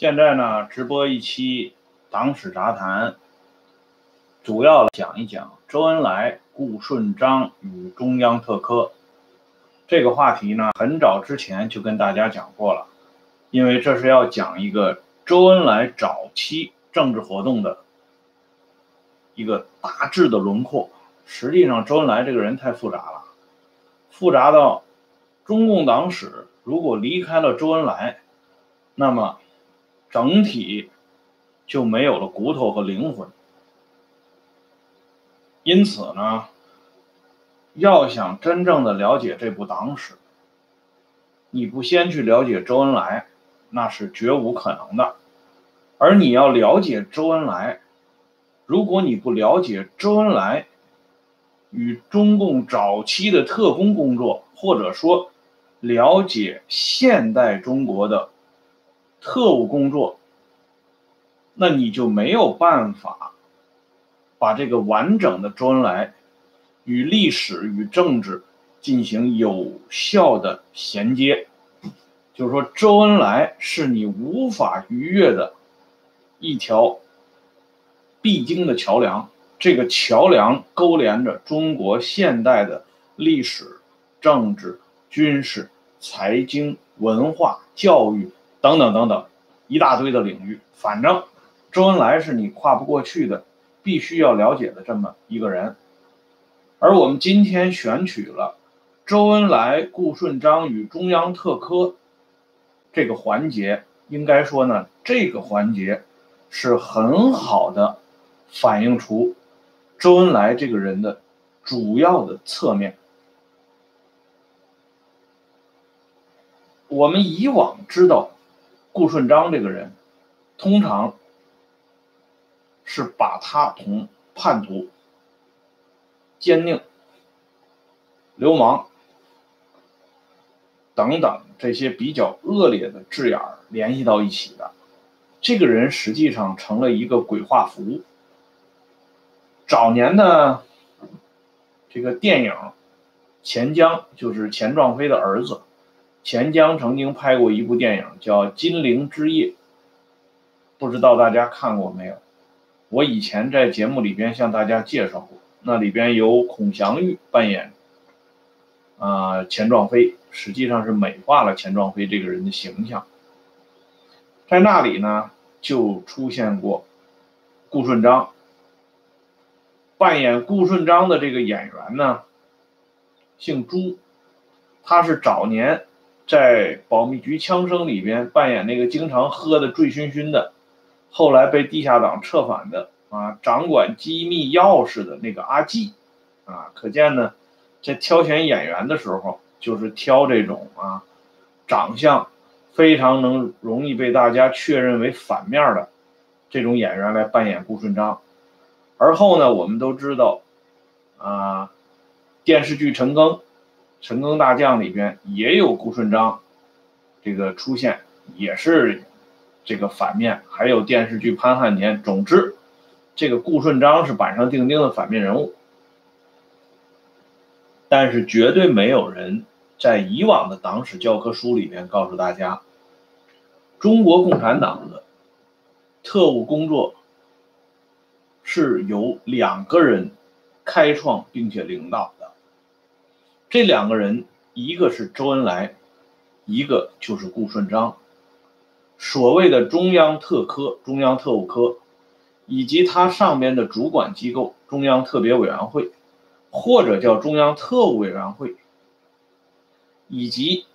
现在呢，直播一期《党史杂谈》，主要讲一讲周恩来、顾顺章与中央特科这个话题呢。很早之前就跟大家讲过了，因为这是要讲一个周恩来早期政治活动的一个大致的轮廓。实际上，周恩来这个人太复杂了，复杂到中共党史如果离开了周恩来，那么整体就没有了骨头和灵魂。因此呢，要想真正的了解这部党史，你不先去了解周恩来，那是绝无可能的。而你要了解周恩来，如果你不了解周恩来，与中共早期的特工工作，或者说了解现代中国的特务工作，那你就没有办法把这个完整的周恩来与历史与政治进行有效的衔接。就是说，周恩来是你无法逾越的一条必经的桥梁。这个桥梁勾连着中国现代的历史、政治、军事、财经、文化、教育等等等等一大堆的领域。反正周恩来是你跨不过去的，必须要了解的这么一个人。而我们今天选取了周恩来、顾顺章与中央特科这个环节，应该说呢，这个环节是很好的反映出。周恩来这个人的主要的侧面，我们以往知道顾顺章这个人，通常是把他同叛徒、奸佞、流氓等等这些比较恶劣的字眼联系到一起的。这个人实际上成了一个鬼画符。早年的这个电影，钱江就是钱壮飞的儿子，钱江曾经拍过一部电影叫《金陵之夜》，不知道大家看过没有？我以前在节目里边向大家介绍过，那里边有孔祥玉扮演啊钱壮飞，实际上是美化了钱壮飞这个人的形象，在那里呢就出现过顾顺章。扮演顾顺章的这个演员呢，姓朱，他是早年在保密局枪声里边扮演那个经常喝的醉醺醺的，后来被地下党策反的啊，掌管机密钥匙的那个阿季，啊，可见呢，在挑选演员的时候，就是挑这种啊，长相非常能容易被大家确认为反面的这种演员来扮演顾顺章。而后呢，我们都知道，啊，电视剧《陈赓》《陈赓大将》里边也有顾顺章这个出现，也是这个反面。还有电视剧《潘汉年》。总之，这个顾顺章是板上钉钉的反面人物。但是，绝对没有人在以往的党史教科书里边告诉大家，中国共产党的特务工作。是由两个人开创并且领导，这两个人，一个是周恩来，一个就是顾顺章。所谓的中央特科、中央特务科，以及它上边的主管机构中央特别委员会，或者叫中央特务委员会，以及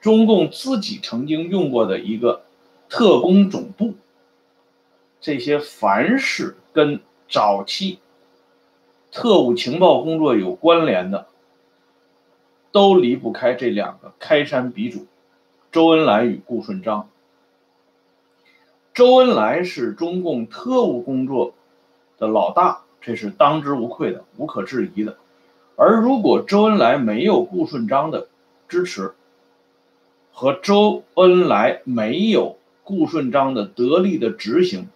中共自己曾经用过的一个特工总部。这些凡是跟早期特务情报工作有关联的，都离不开这两个开山鼻祖——周恩来与顾顺章。周恩来是中共特务工作的老大，这是当之无愧的、无可置疑的。而如果周恩来没有顾顺章的支持，和周恩来没有顾顺章的得力的执行，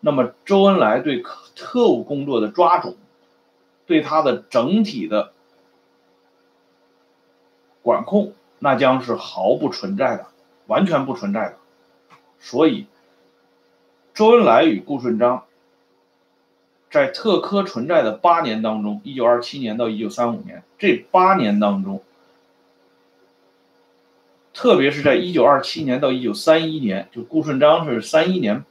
那么，周恩来对特务工作的抓种，对他的整体的管控，那将是毫不存在的，完全不存在的。所以周恩来与顾顺章在特科存在的八年当中，一九二七年到一九三五年这八年当中，特别是在一九二七年到一九三一年，就顾顺章是三一年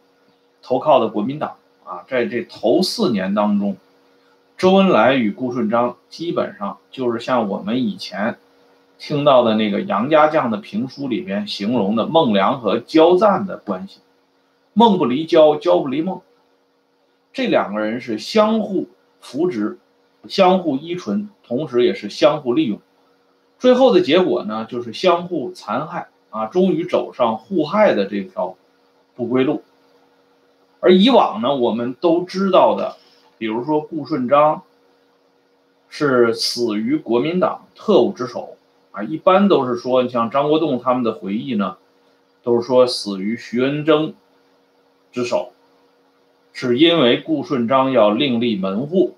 投靠的国民党啊，在这头四年当中。周恩来与顾顺章基本上就是像我们以前听到的那个杨家将的评书里边形容的孟良和焦赞的关系，孟不离焦，焦不离孟，这两个人是相互扶植、相互依存，同时也是相互利用。最后的结果呢，就是相互残害啊，终于走上互害的这条不归路。而以往呢，我们都知道的。比如说，顾顺章是死于国民党特务之手啊，一般都是说，你像张国栋他们的回忆呢，都是说死于徐恩征之手，是因为顾顺章要另立门户，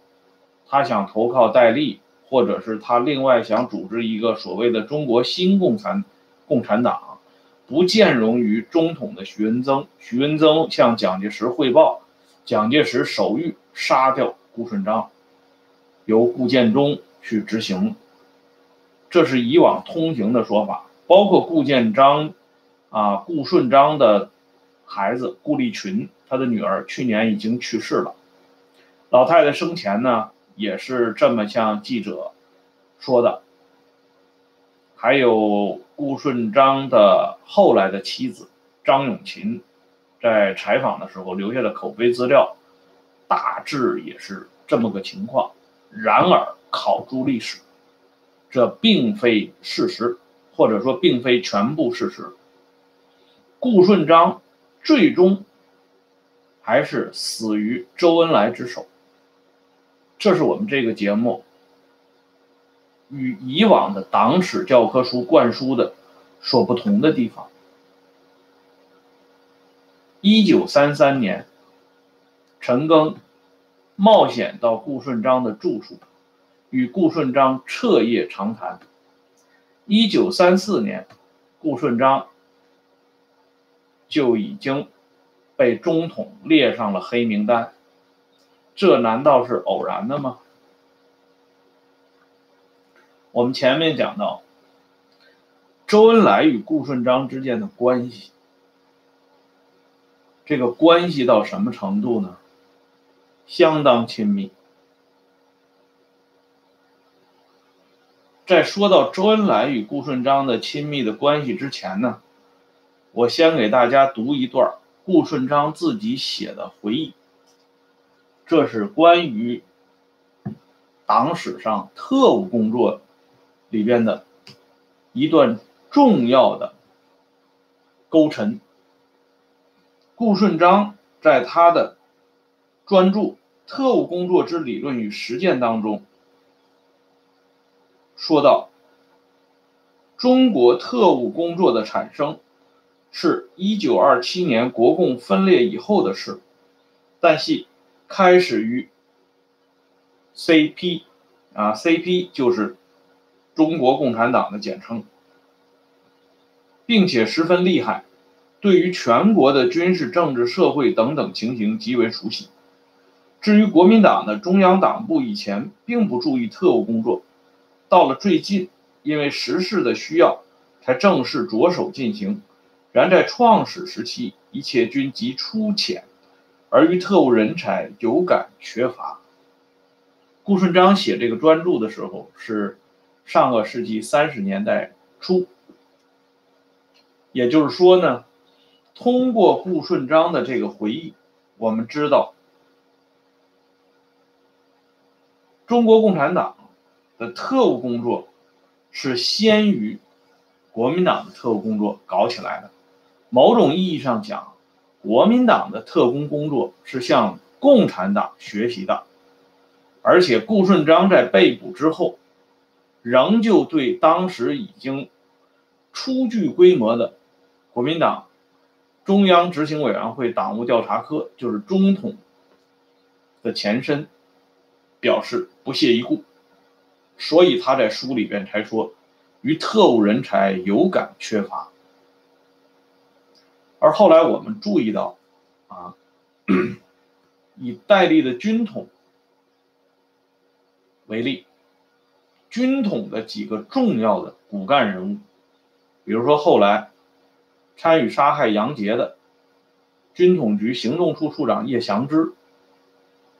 他想投靠戴笠，或者是他另外想组织一个所谓的中国新共产共产党，不兼容于中统的徐恩曾，徐恩曾向蒋介石汇报。蒋介石手谕杀掉顾顺章，由顾建中去执行。这是以往通行的说法。包括顾建章，啊，顾顺章的孩子顾立群，他的女儿去年已经去世了。老太太生前呢，也是这么向记者说的。还有顾顺章的后来的妻子张永琴。在采访的时候留下的口碑资料，大致也是这么个情况。然而，考诸历史，这并非事实，或者说并非全部事实。顾顺章最终还是死于周恩来之手，这是我们这个节目与以往的党史教科书灌输的所不同的地方。一九三三年，陈赓冒险到顾顺章的住处，与顾顺章彻夜长谈。一九三四年，顾顺章就已经被中统列上了黑名单，这难道是偶然的吗？我们前面讲到，周恩来与顾顺章之间的关系。这个关系到什么程度呢？相当亲密。在说到周恩来与顾顺章的亲密的关系之前呢，我先给大家读一段顾顺章自己写的回忆。这是关于党史上特务工作里边的一段重要的勾陈。顾顺章在他的专著《特务工作之理论与实践》当中说到，中国特务工作的产生是一九二七年国共分裂以后的事，但系开始于 CP，啊，CP 就是中国共产党的简称，并且十分厉害。对于全国的军事、政治、社会等等情形极为熟悉。至于国民党的中央党部以前并不注意特务工作，到了最近，因为时事的需要，才正式着手进行。然在创始时期，一切均极粗浅，而于特务人才有感缺乏。顾顺章写这个专著的时候是上个世纪三十年代初，也就是说呢。通过顾顺章的这个回忆，我们知道，中国共产党的特务工作是先于国民党的特务工作搞起来的。某种意义上讲，国民党的特工工作是向共产党学习的，而且顾顺章在被捕之后，仍旧对当时已经初具规模的国民党。中央执行委员会党务调查科就是中统的前身，表示不屑一顾，所以他在书里边才说，与特务人才有感缺乏。而后来我们注意到，啊，以戴笠的军统为例，军统的几个重要的骨干人物，比如说后来参与杀害杨杰的军统局行动处处长叶祥之，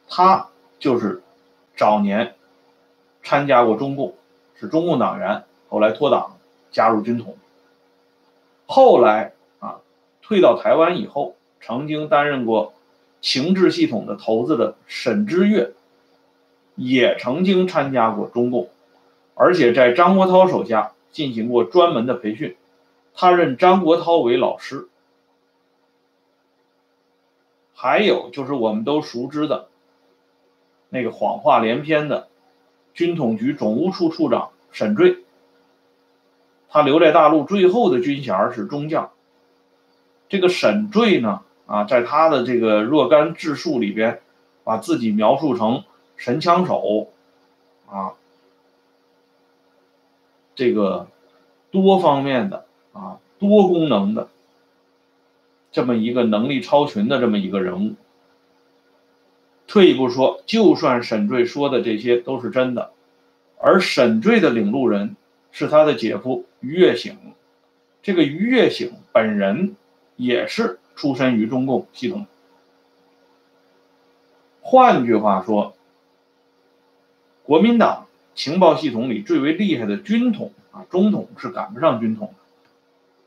他就是早年参加过中共，是中共党员，后来脱党加入军统，后来啊。退到台湾以后，曾经担任过情治系统的头子的沈之岳，也曾经参加过中共，而且在张国焘手下进行过专门的培训，他认张国焘为老师。还有就是我们都熟知的那个谎话连篇的军统局总务处处长沈坠，他留在大陆最后的军衔是中将。这个沈坠呢，啊，在他的这个若干自述里边，把自己描述成神枪手，啊，这个多方面的啊，多功能的这么一个能力超群的这么一个人物。退一步说，就算沈坠说的这些都是真的，而沈坠的领路人是他的姐夫于月醒，这个于月醒本人。也是出身于中共系统。换句话说，国民党情报系统里最为厉害的军统啊，中统是赶不上军统的。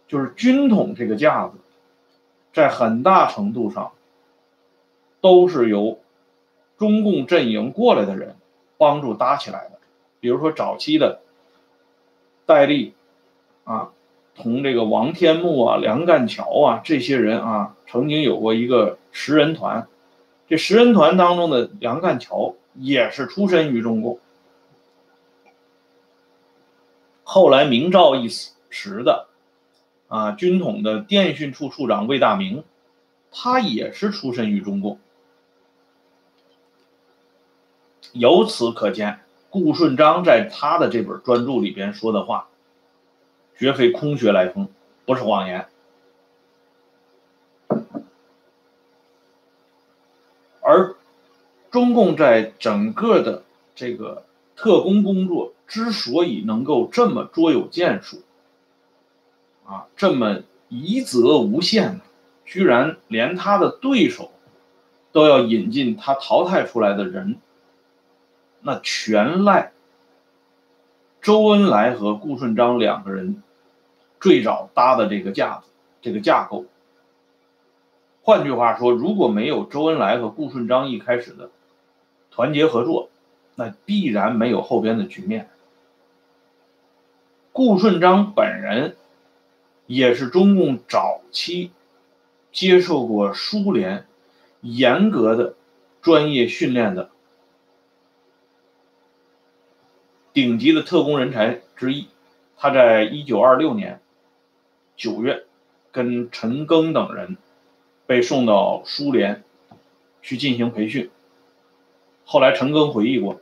就是军统这个架子，在很大程度上都是由中共阵营过来的人帮助搭起来的。比如说早期的戴笠啊。同这个王天木啊、梁干桥啊这些人啊，曾经有过一个十人团。这十人团当中的梁干桥也是出身于中共。后来明诏一时的啊，军统的电讯处处长魏大明，他也是出身于中共。由此可见，顾顺章在他的这本专著里边说的话。绝非空穴来风，不是谎言。而中共在整个的这个特工工作之所以能够这么卓有建树，啊，这么夷则无限，居然连他的对手都要引进他淘汰出来的人，那全赖周恩来和顾顺章两个人。最早搭的这个架子，这个架构。换句话说，如果没有周恩来和顾顺章一开始的团结合作，那必然没有后边的局面。顾顺章本人也是中共早期接受过苏联严格的专业训练的顶级的特工人才之一。他在一九二六年。九月，跟陈赓等人被送到苏联去进行培训。后来陈赓回忆过，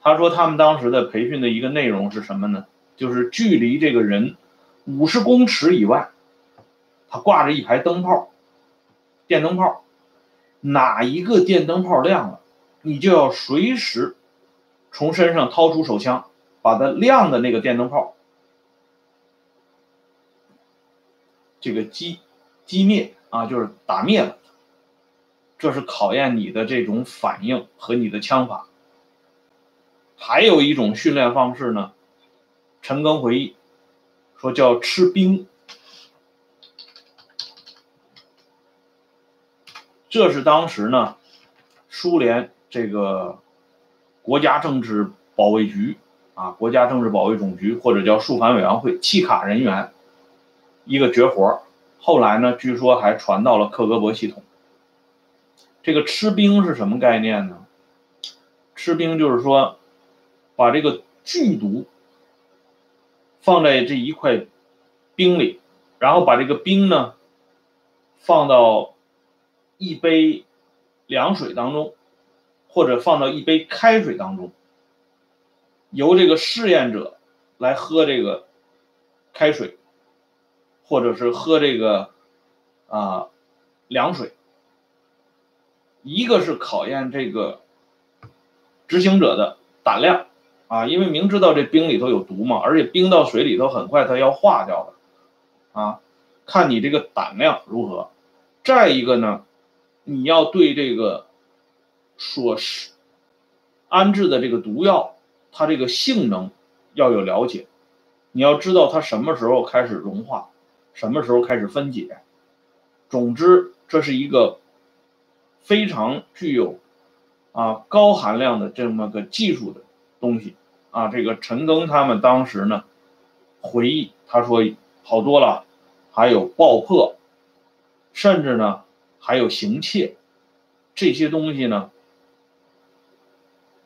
他说他们当时的培训的一个内容是什么呢？就是距离这个人五十公尺以外，他挂着一排灯泡，电灯泡，哪一个电灯泡亮了，你就要随时从身上掏出手枪，把它亮的那个电灯泡。这个击击灭啊，就是打灭了，这是考验你的这种反应和你的枪法。还有一种训练方式呢，陈赓回忆说叫吃冰，这是当时呢苏联这个国家政治保卫局啊，国家政治保卫总局或者叫肃反委员会契卡人员。一个绝活后来呢，据说还传到了克格勃系统。这个吃冰是什么概念呢？吃冰就是说，把这个剧毒放在这一块冰里，然后把这个冰呢放到一杯凉水当中，或者放到一杯开水当中，由这个试验者来喝这个开水。或者是喝这个，啊凉水，一个是考验这个执行者的胆量啊，因为明知道这冰里头有毒嘛，而且冰到水里头很快它要化掉的啊，看你这个胆量如何。再一个呢，你要对这个所是安置的这个毒药，它这个性能要有了解，你要知道它什么时候开始融化，什么时候开始分解。总之，这是一个非常具有啊高含量的这么个技术的东西啊。这个陈庚他们当时呢回忆，他说好多了，还有爆破。甚至呢，还有行窃，这些东西呢，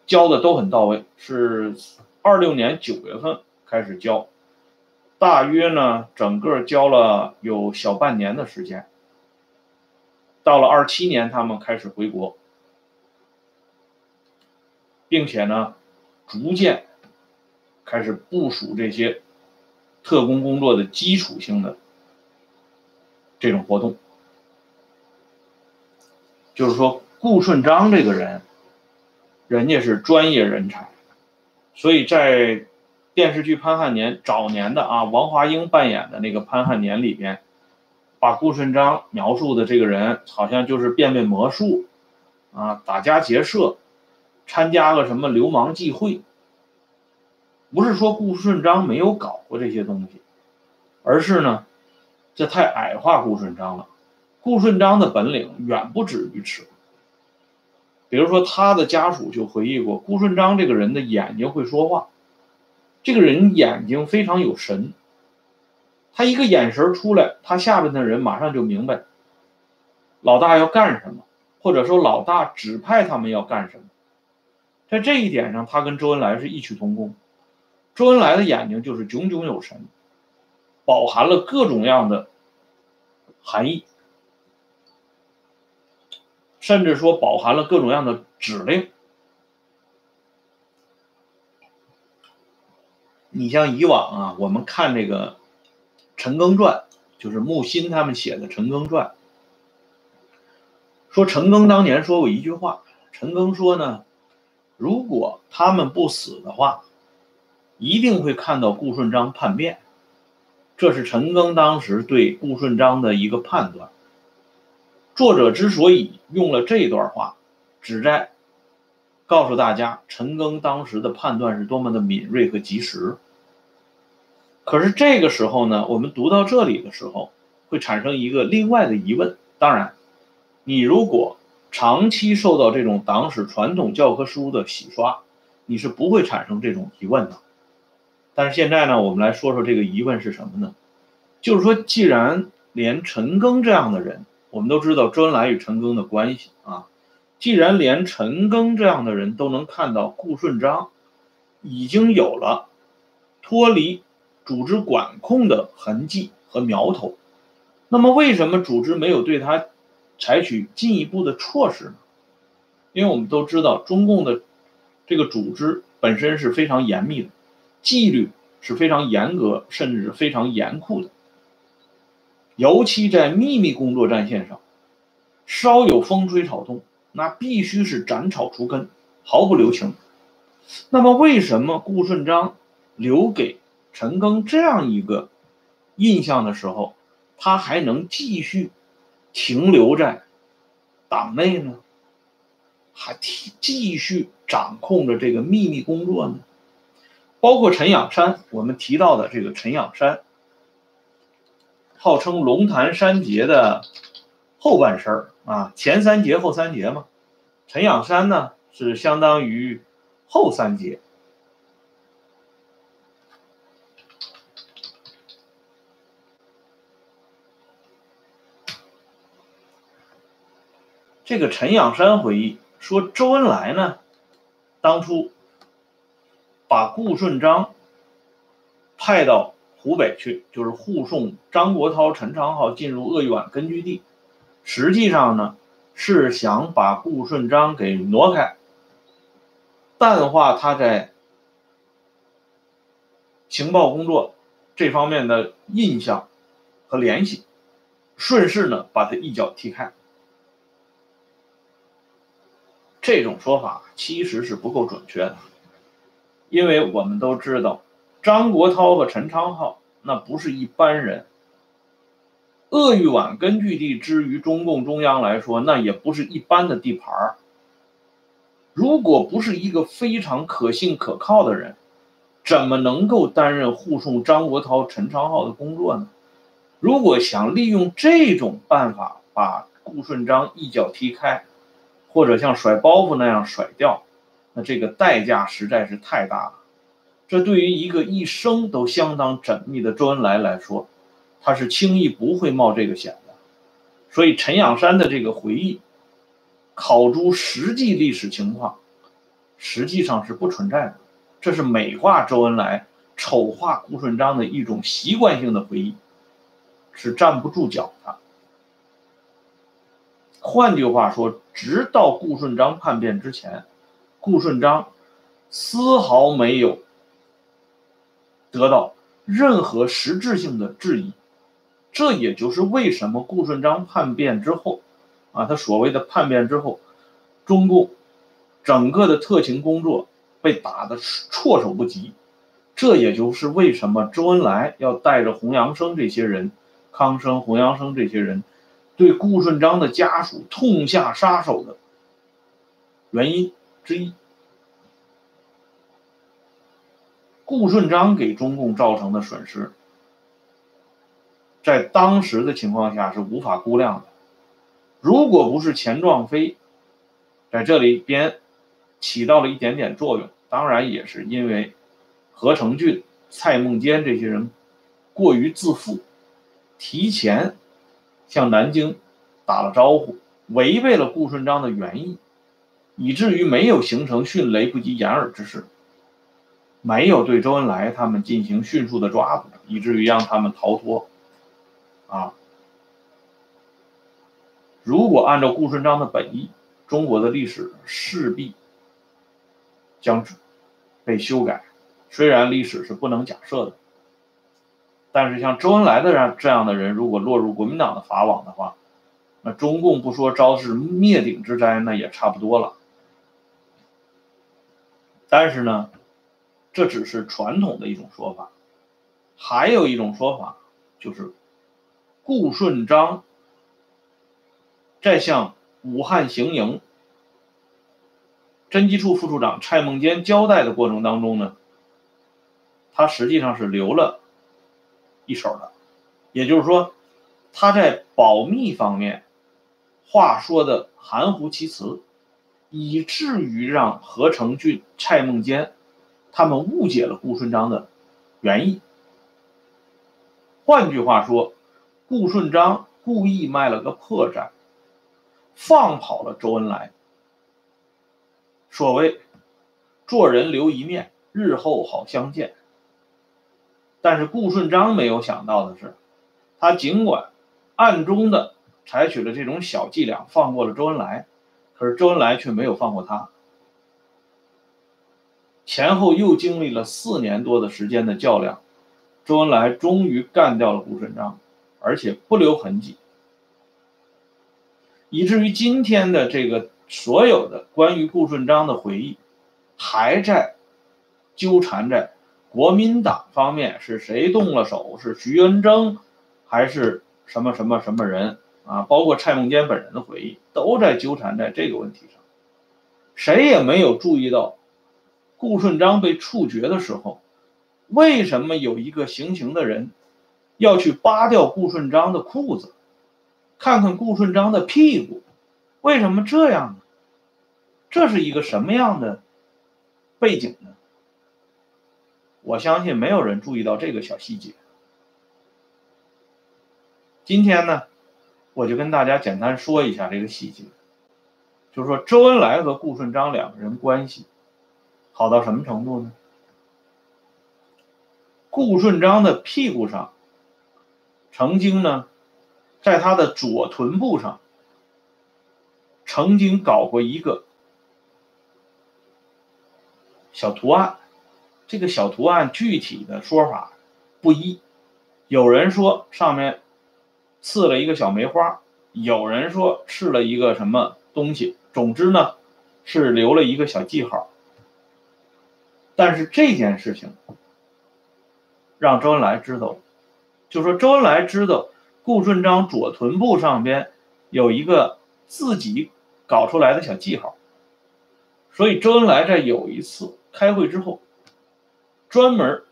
教的都很到位。是二六年九月份开始教，大约呢，整个教了有小半年的时间。到了二七年，他们开始回国，并且呢，逐渐开始部署这些特工工作的基础性的这种活动。就是说，顾顺章这个人，人家是专业人才，所以在电视剧《潘汉年》早年的啊，王华英扮演的那个潘汉年里边，把顾顺章描述的这个人，好像就是变变魔术，啊，打家劫舍，参加个什么流氓聚会。不是说顾顺章没有搞过这些东西，而是呢，这太矮化顾顺章了。顾顺章的本领远不止于此。比如说，他的家属就回忆过，顾顺章这个人的眼睛会说话，这个人眼睛非常有神。他一个眼神出来，他下边的人马上就明白，老大要干什么，或者说老大指派他们要干什么。在这一点上，他跟周恩来是异曲同工。周恩来的眼睛就是炯炯有神，饱含了各种样的含义。甚至说饱含了各种样的指令。你像以往啊，我们看这个《陈庚传》，就是木心他们写的《陈庚传》，说陈庚当年说过一句话，陈庚说呢，如果他们不死的话，一定会看到顾顺章叛变。这是陈庚当时对顾顺章的一个判断。作者之所以用了这段话，旨在告诉大家陈赓当时的判断是多么的敏锐和及时。可是这个时候呢，我们读到这里的时候，会产生一个另外的疑问。当然，你如果长期受到这种党史传统教科书的洗刷，你是不会产生这种疑问的。但是现在呢，我们来说说这个疑问是什么呢？就是说，既然连陈庚这样的人，我们都知道周恩来与陈赓的关系啊，既然连陈赓这样的人都能看到顾顺章已经有了脱离组织管控的痕迹和苗头，那么为什么组织没有对他采取进一步的措施呢？因为我们都知道中共的这个组织本身是非常严密的，纪律是非常严格，甚至是非常严酷的。尤其在秘密工作战线上，稍有风吹草动，那必须是斩草除根，毫不留情。那么，为什么顾顺章留给陈赓这样一个印象的时候，他还能继续停留在党内呢？还继继续掌控着这个秘密工作呢？包括陈养山，我们提到的这个陈养山。号称龙潭三杰的后半生儿啊，前三杰后三杰嘛。陈养山呢是相当于后三杰。这个陈养山回忆说，周恩来呢当初把顾顺章派到。湖北去就是护送张国焘、陈昌浩进入鄂豫皖根据地，实际上呢是想把顾顺章给挪开，淡化他在情报工作这方面的印象和联系。顺势呢把他一脚踢开。这种说法其实是不够准确的，因为我们都知道，张国焘和陈昌浩那不是一般人。鄂豫皖根据地之于中共中央来说，那也不是一般的地盘儿。如果不是一个非常可信可靠的人，怎么能够担任护送张国焘、陈昌浩的工作呢？如果想利用这种办法把顾顺章一脚踢开，或者像甩包袱那样甩掉，那这个代价实在是太大了。这对于一个一生都相当缜密的周恩来来说，他是轻易不会冒这个险的，所以陈仰山的这个回忆，考诸实际历史情况，实际上是不存在的。这是美化周恩来、丑化顾顺章的一种习惯性的回忆，是站不住脚的。换句话说，直到顾顺章叛变之前，顾顺章丝毫没有得到任何实质性的质疑。这也就是为什么顾顺章叛变之后，啊，他所谓的叛变之后，中共整个的特情工作被打得措手不及。这也就是为什么周恩来要带着洪阳生这些人，康生、洪阳生这些人，对顾顺章的家属痛下杀手的原因之一。顾顺章给中共造成的损失。在当时的情况下是无法估量的。如果不是钱壮飞在这里边起到了一点点作用，当然也是因为何成俊、蔡孟坚这些人过于自负，提前向南京打了招呼，违背了顾顺章的原意，以至于没有形成迅雷不及掩耳之势，没有对周恩来他们进行迅速的抓捕，以至于让他们逃脱。啊！如果按照顾顺章的本意，中国的历史势必将被修改。虽然历史是不能假设的，但是像周恩来的这这样的人，如果落入国民党的法网的话，那中共不说招致灭顶之灾，那也差不多了。但是呢，这只是传统的一种说法，还有一种说法就是。顾顺章在向武汉行营侦缉处副处长蔡孟坚交代的过程当中呢，他实际上是留了一手的，也就是说，他在保密方面话说的含糊其辞，以至于让何成俊、蔡孟坚他们误解了顾顺章的原意。换句话说。顾顺章故意卖了个破绽，放跑了周恩来。所谓“做人留一面，日后好相见”。但是顾顺章没有想到的是，他尽管暗中的采取了这种小伎俩，放过了周恩来，可是周恩来却没有放过他。前后又经历了四年多的时间的较量，周恩来终于干掉了顾顺章。而且不留痕迹，以至于今天的这个所有的关于顾顺章的回忆，还在纠缠在国民党方面是谁动了手，是徐恩征，还是什么什么什么人啊？包括蔡孟坚本人的回忆，都在纠缠在这个问题上。谁也没有注意到，顾顺章被处决的时候，为什么有一个行刑的人？要去扒掉顾顺章的裤子，看看顾顺章的屁股，为什么这样呢？这是一个什么样的背景呢？我相信没有人注意到这个小细节。今天呢，我就跟大家简单说一下这个细节，就是说周恩来和顾顺章两个人关系好到什么程度呢？顾顺章的屁股上。曾经呢，在他的左臀部上，曾经搞过一个小图案。这个小图案具体的说法不一，有人说上面刺了一个小梅花，有人说是了一个什么东西，总之呢，是留了一个小记号。但是这件事情让周恩来知道，就说周恩来知道顾顺章左臀部上边有一个自己搞出来的小记号，所以周恩来在有一次开会之后，专门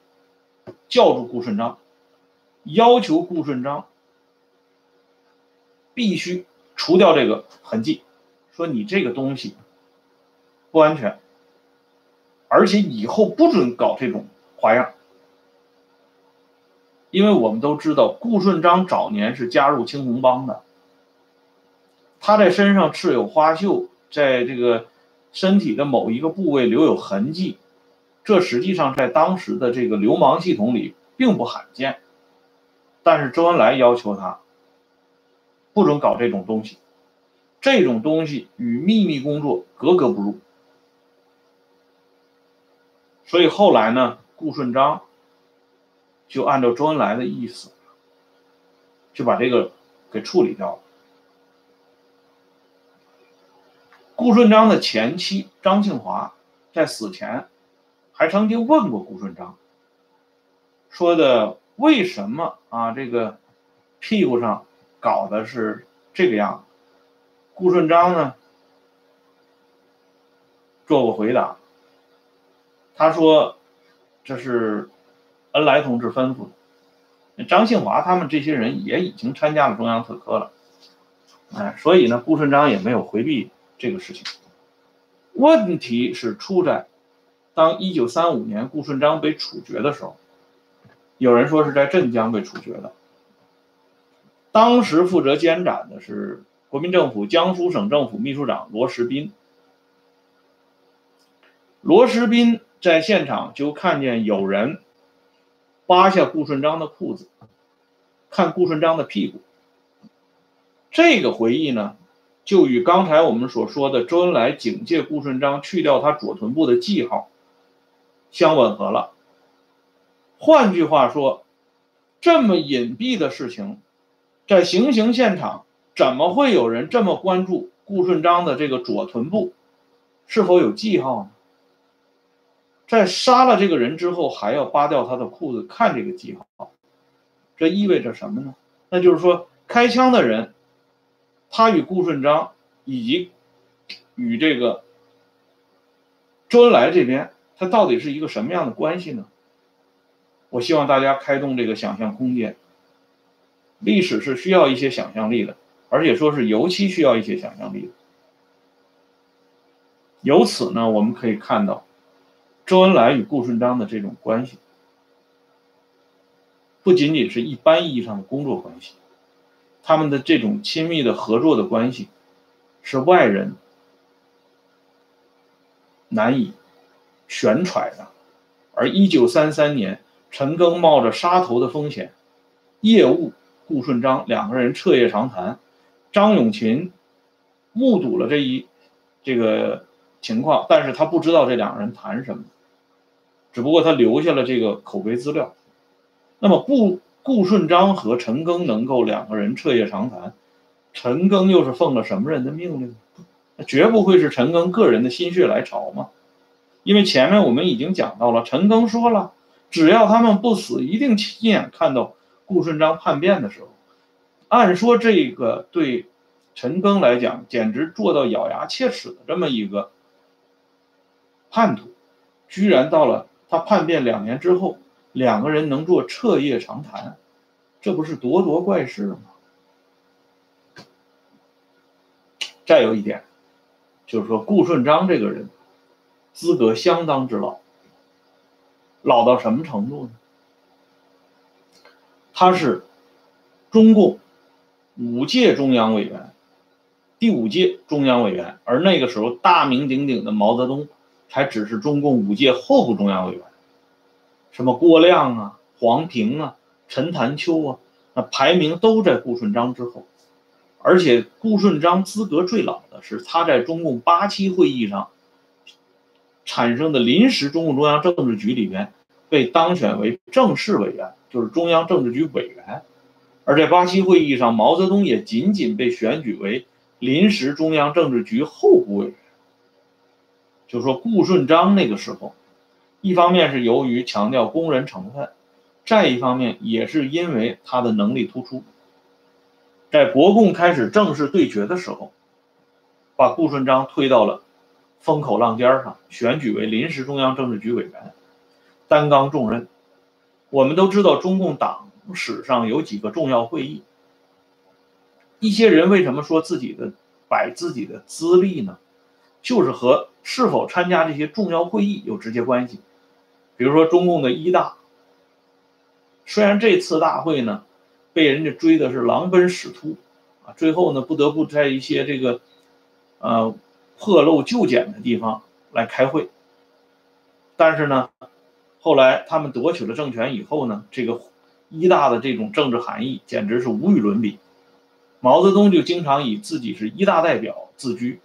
叫住顾顺章。要求顾顺章必须除掉这个痕迹，说你这个东西不安全，而且以后不准搞这种花样，因为我们都知道顾顺章早年是加入青红帮的，他在身上刺有花绣，在这个身体的某一个部位留有痕迹，这实际上在当时的这个流氓系统里并不罕见。但是周恩来要求他不准搞这种东西，这种东西与秘密工作格格不入。所以后来呢，顾顺章就按照周恩来的意思，就把这个给处理掉了。顾顺章的前妻张庆华在死前还曾经问过顾顺章，说的。为什么啊？这个屁股上搞的是这个样子？顾顺章呢做过回答，他说这是恩来同志吩咐的。张庆华他们这些人也已经参加了中央特科了，哎，所以呢，顾顺章也没有回避这个事情。问题是出在当一九三五年顾顺章被处决的时候。有人说是在镇江被处决的。当时负责监斩的是国民政府江苏省政府秘书长罗时斌。罗时斌在现场就看见有人扒下顾顺章的裤子，看顾顺章的屁股。这个回忆呢，就与刚才我们所说的周恩来警戒顾顺章去掉他左臀部的记号相吻合了。换句话说，这么隐蔽的事情，在行刑现场怎么会有人这么关注顾顺章的这个左臀部是否有记号呢？在杀了这个人之后，还要扒掉他的裤子看这个记号，这意味着什么呢？那就是说，开枪的人，他与顾顺章以及与这个周恩来这边，他到底是一个什么样的关系呢？我希望大家开动这个想象空间。历史是需要一些想象力的，而且说是尤其需要一些想象力的。由此呢，我们可以看到，周恩来与顾顺章的这种关系，不仅仅是一般意义上的工作关系，他们的这种亲密的合作的关系，是外人难以悬揣的。而一九三三年。陈赓冒着杀头的风险，夜误顾顺章，两个人彻夜长谈。张永琴目睹了这一这个情况，但是他不知道这两个人谈什么，只不过他留下了这个口碑资料。那么顾顾顺章和陈赓能够两个人彻夜长谈，陈赓又是奉了什么人的命令？绝不会是陈赓个人的心血来潮嘛？因为前面我们已经讲到了，陈赓说了。只要他们不死，一定亲眼看到顾顺章叛变的时候。按说这个对陈赓来讲，简直做到咬牙切齿的这么一个叛徒，居然到了他叛变两年之后，两个人能做彻夜长谈，这不是咄咄怪事吗？再有一点，就是说顾顺章这个人资格相当之老。老到什么程度呢？他是中共五届中央委员，第五届中央委员，而那个时候大名鼎鼎的毛泽东才只是中共五届候补中央委员。什么郭亮啊、黄平啊、陈潭秋啊，那排名都在顾顺章之后。而且顾顺章资格最老的是他在中共八七会议上。产生的临时中共中央政治局里边被当选为正式委员，就是中央政治局委员，而在八七会议上，毛泽东也仅仅被选举为临时中央政治局候补委员。就说顾顺章那个时候，一方面是由于强调工人成分，再一方面也是因为他的能力突出。在国共开始正式对决的时候，把顾顺章推到了风口浪尖上，选举为临时中央政治局委员，担纲重任。我们都知道，中共党史上有几个重要会议。一些人为什么说自己的摆自己的资历呢？就是和是否参加这些重要会议有直接关系。比如说中共的一大，虽然这次大会呢。被人家追的是狼奔屎突，啊，最后呢不得不在一些这个，呃，破漏旧简的地方来开会。但是呢，后来他们夺取了政权以后呢，这个一大的这种政治含义简直是无与伦比。毛泽东就经常以自己是一大代表自居，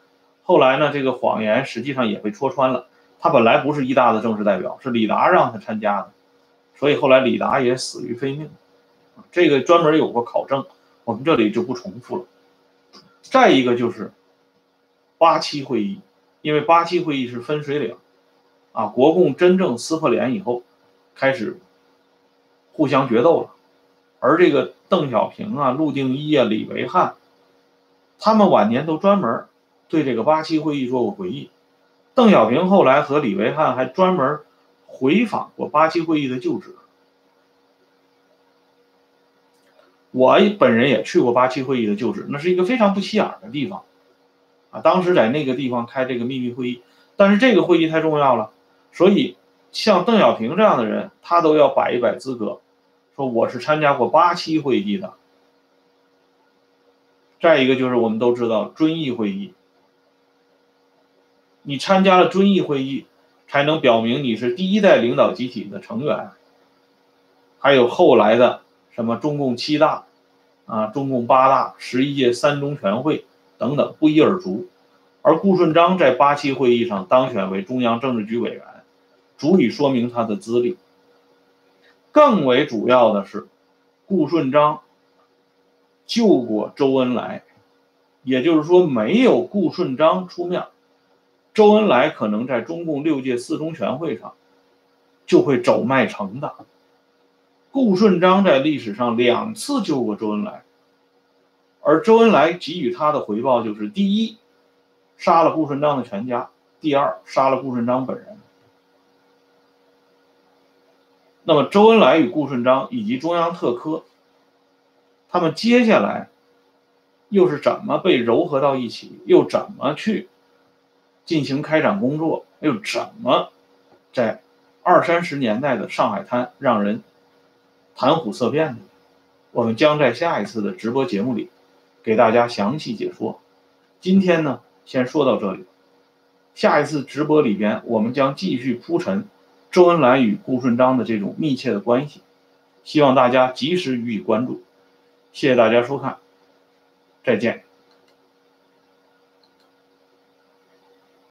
后来呢，这个谎言实际上也被戳穿了，他本来不是一大的正式代表，是李达让他参加的，所以后来李达也死于非命。这个专门有过考证，我们这里就不重复了。再一个就是八七会议，因为八七会议是分水岭，啊，国共真正撕破脸以后，开始互相决斗了。而这个邓小平啊、陆定一啊、李维汉，他们晚年都专门对这个八七会议做过回忆。邓小平后来和李维汉还专门回访过八七会议的旧址。我本人也去过八七会议的旧址，那是一个非常不起眼的地方，啊，当时在那个地方开这个秘密会议，但是这个会议太重要了，所以像邓小平这样的人，他都要摆一摆资格，说我是参加过八七会议的。再一个就是我们都知道遵义会议，你参加了遵义会议，才能表明你是第一代领导集体的成员，还有后来的。什么中共七大，啊，中共八大，十一届三中全会等等不一而足，而顾顺章在八七会议上当选为中央政治局委员，足以说明他的资历。更为主要的是，顾顺章救过周恩来，也就是说，没有顾顺章出面，周恩来可能在中共六届四中全会上就会走麦城的。顾顺章在历史上两次救过周恩来，而周恩来给予他的回报就是：第一，杀了顾顺章的全家；第二，杀了顾顺章本人。那么，周恩来与顾顺章以及中央特科，他们接下来又是怎么被糅合到一起？又怎么去进行开展工作？又怎么在二三十年代的上海滩让人？谈虎色变呢，我们将在下一次的直播节目里给大家详细解说。今天呢，先说到这里。下一次直播里边，我们将继续铺陈周恩来与顾顺章的这种密切的关系，希望大家及时予以关注。谢谢大家收看，再见。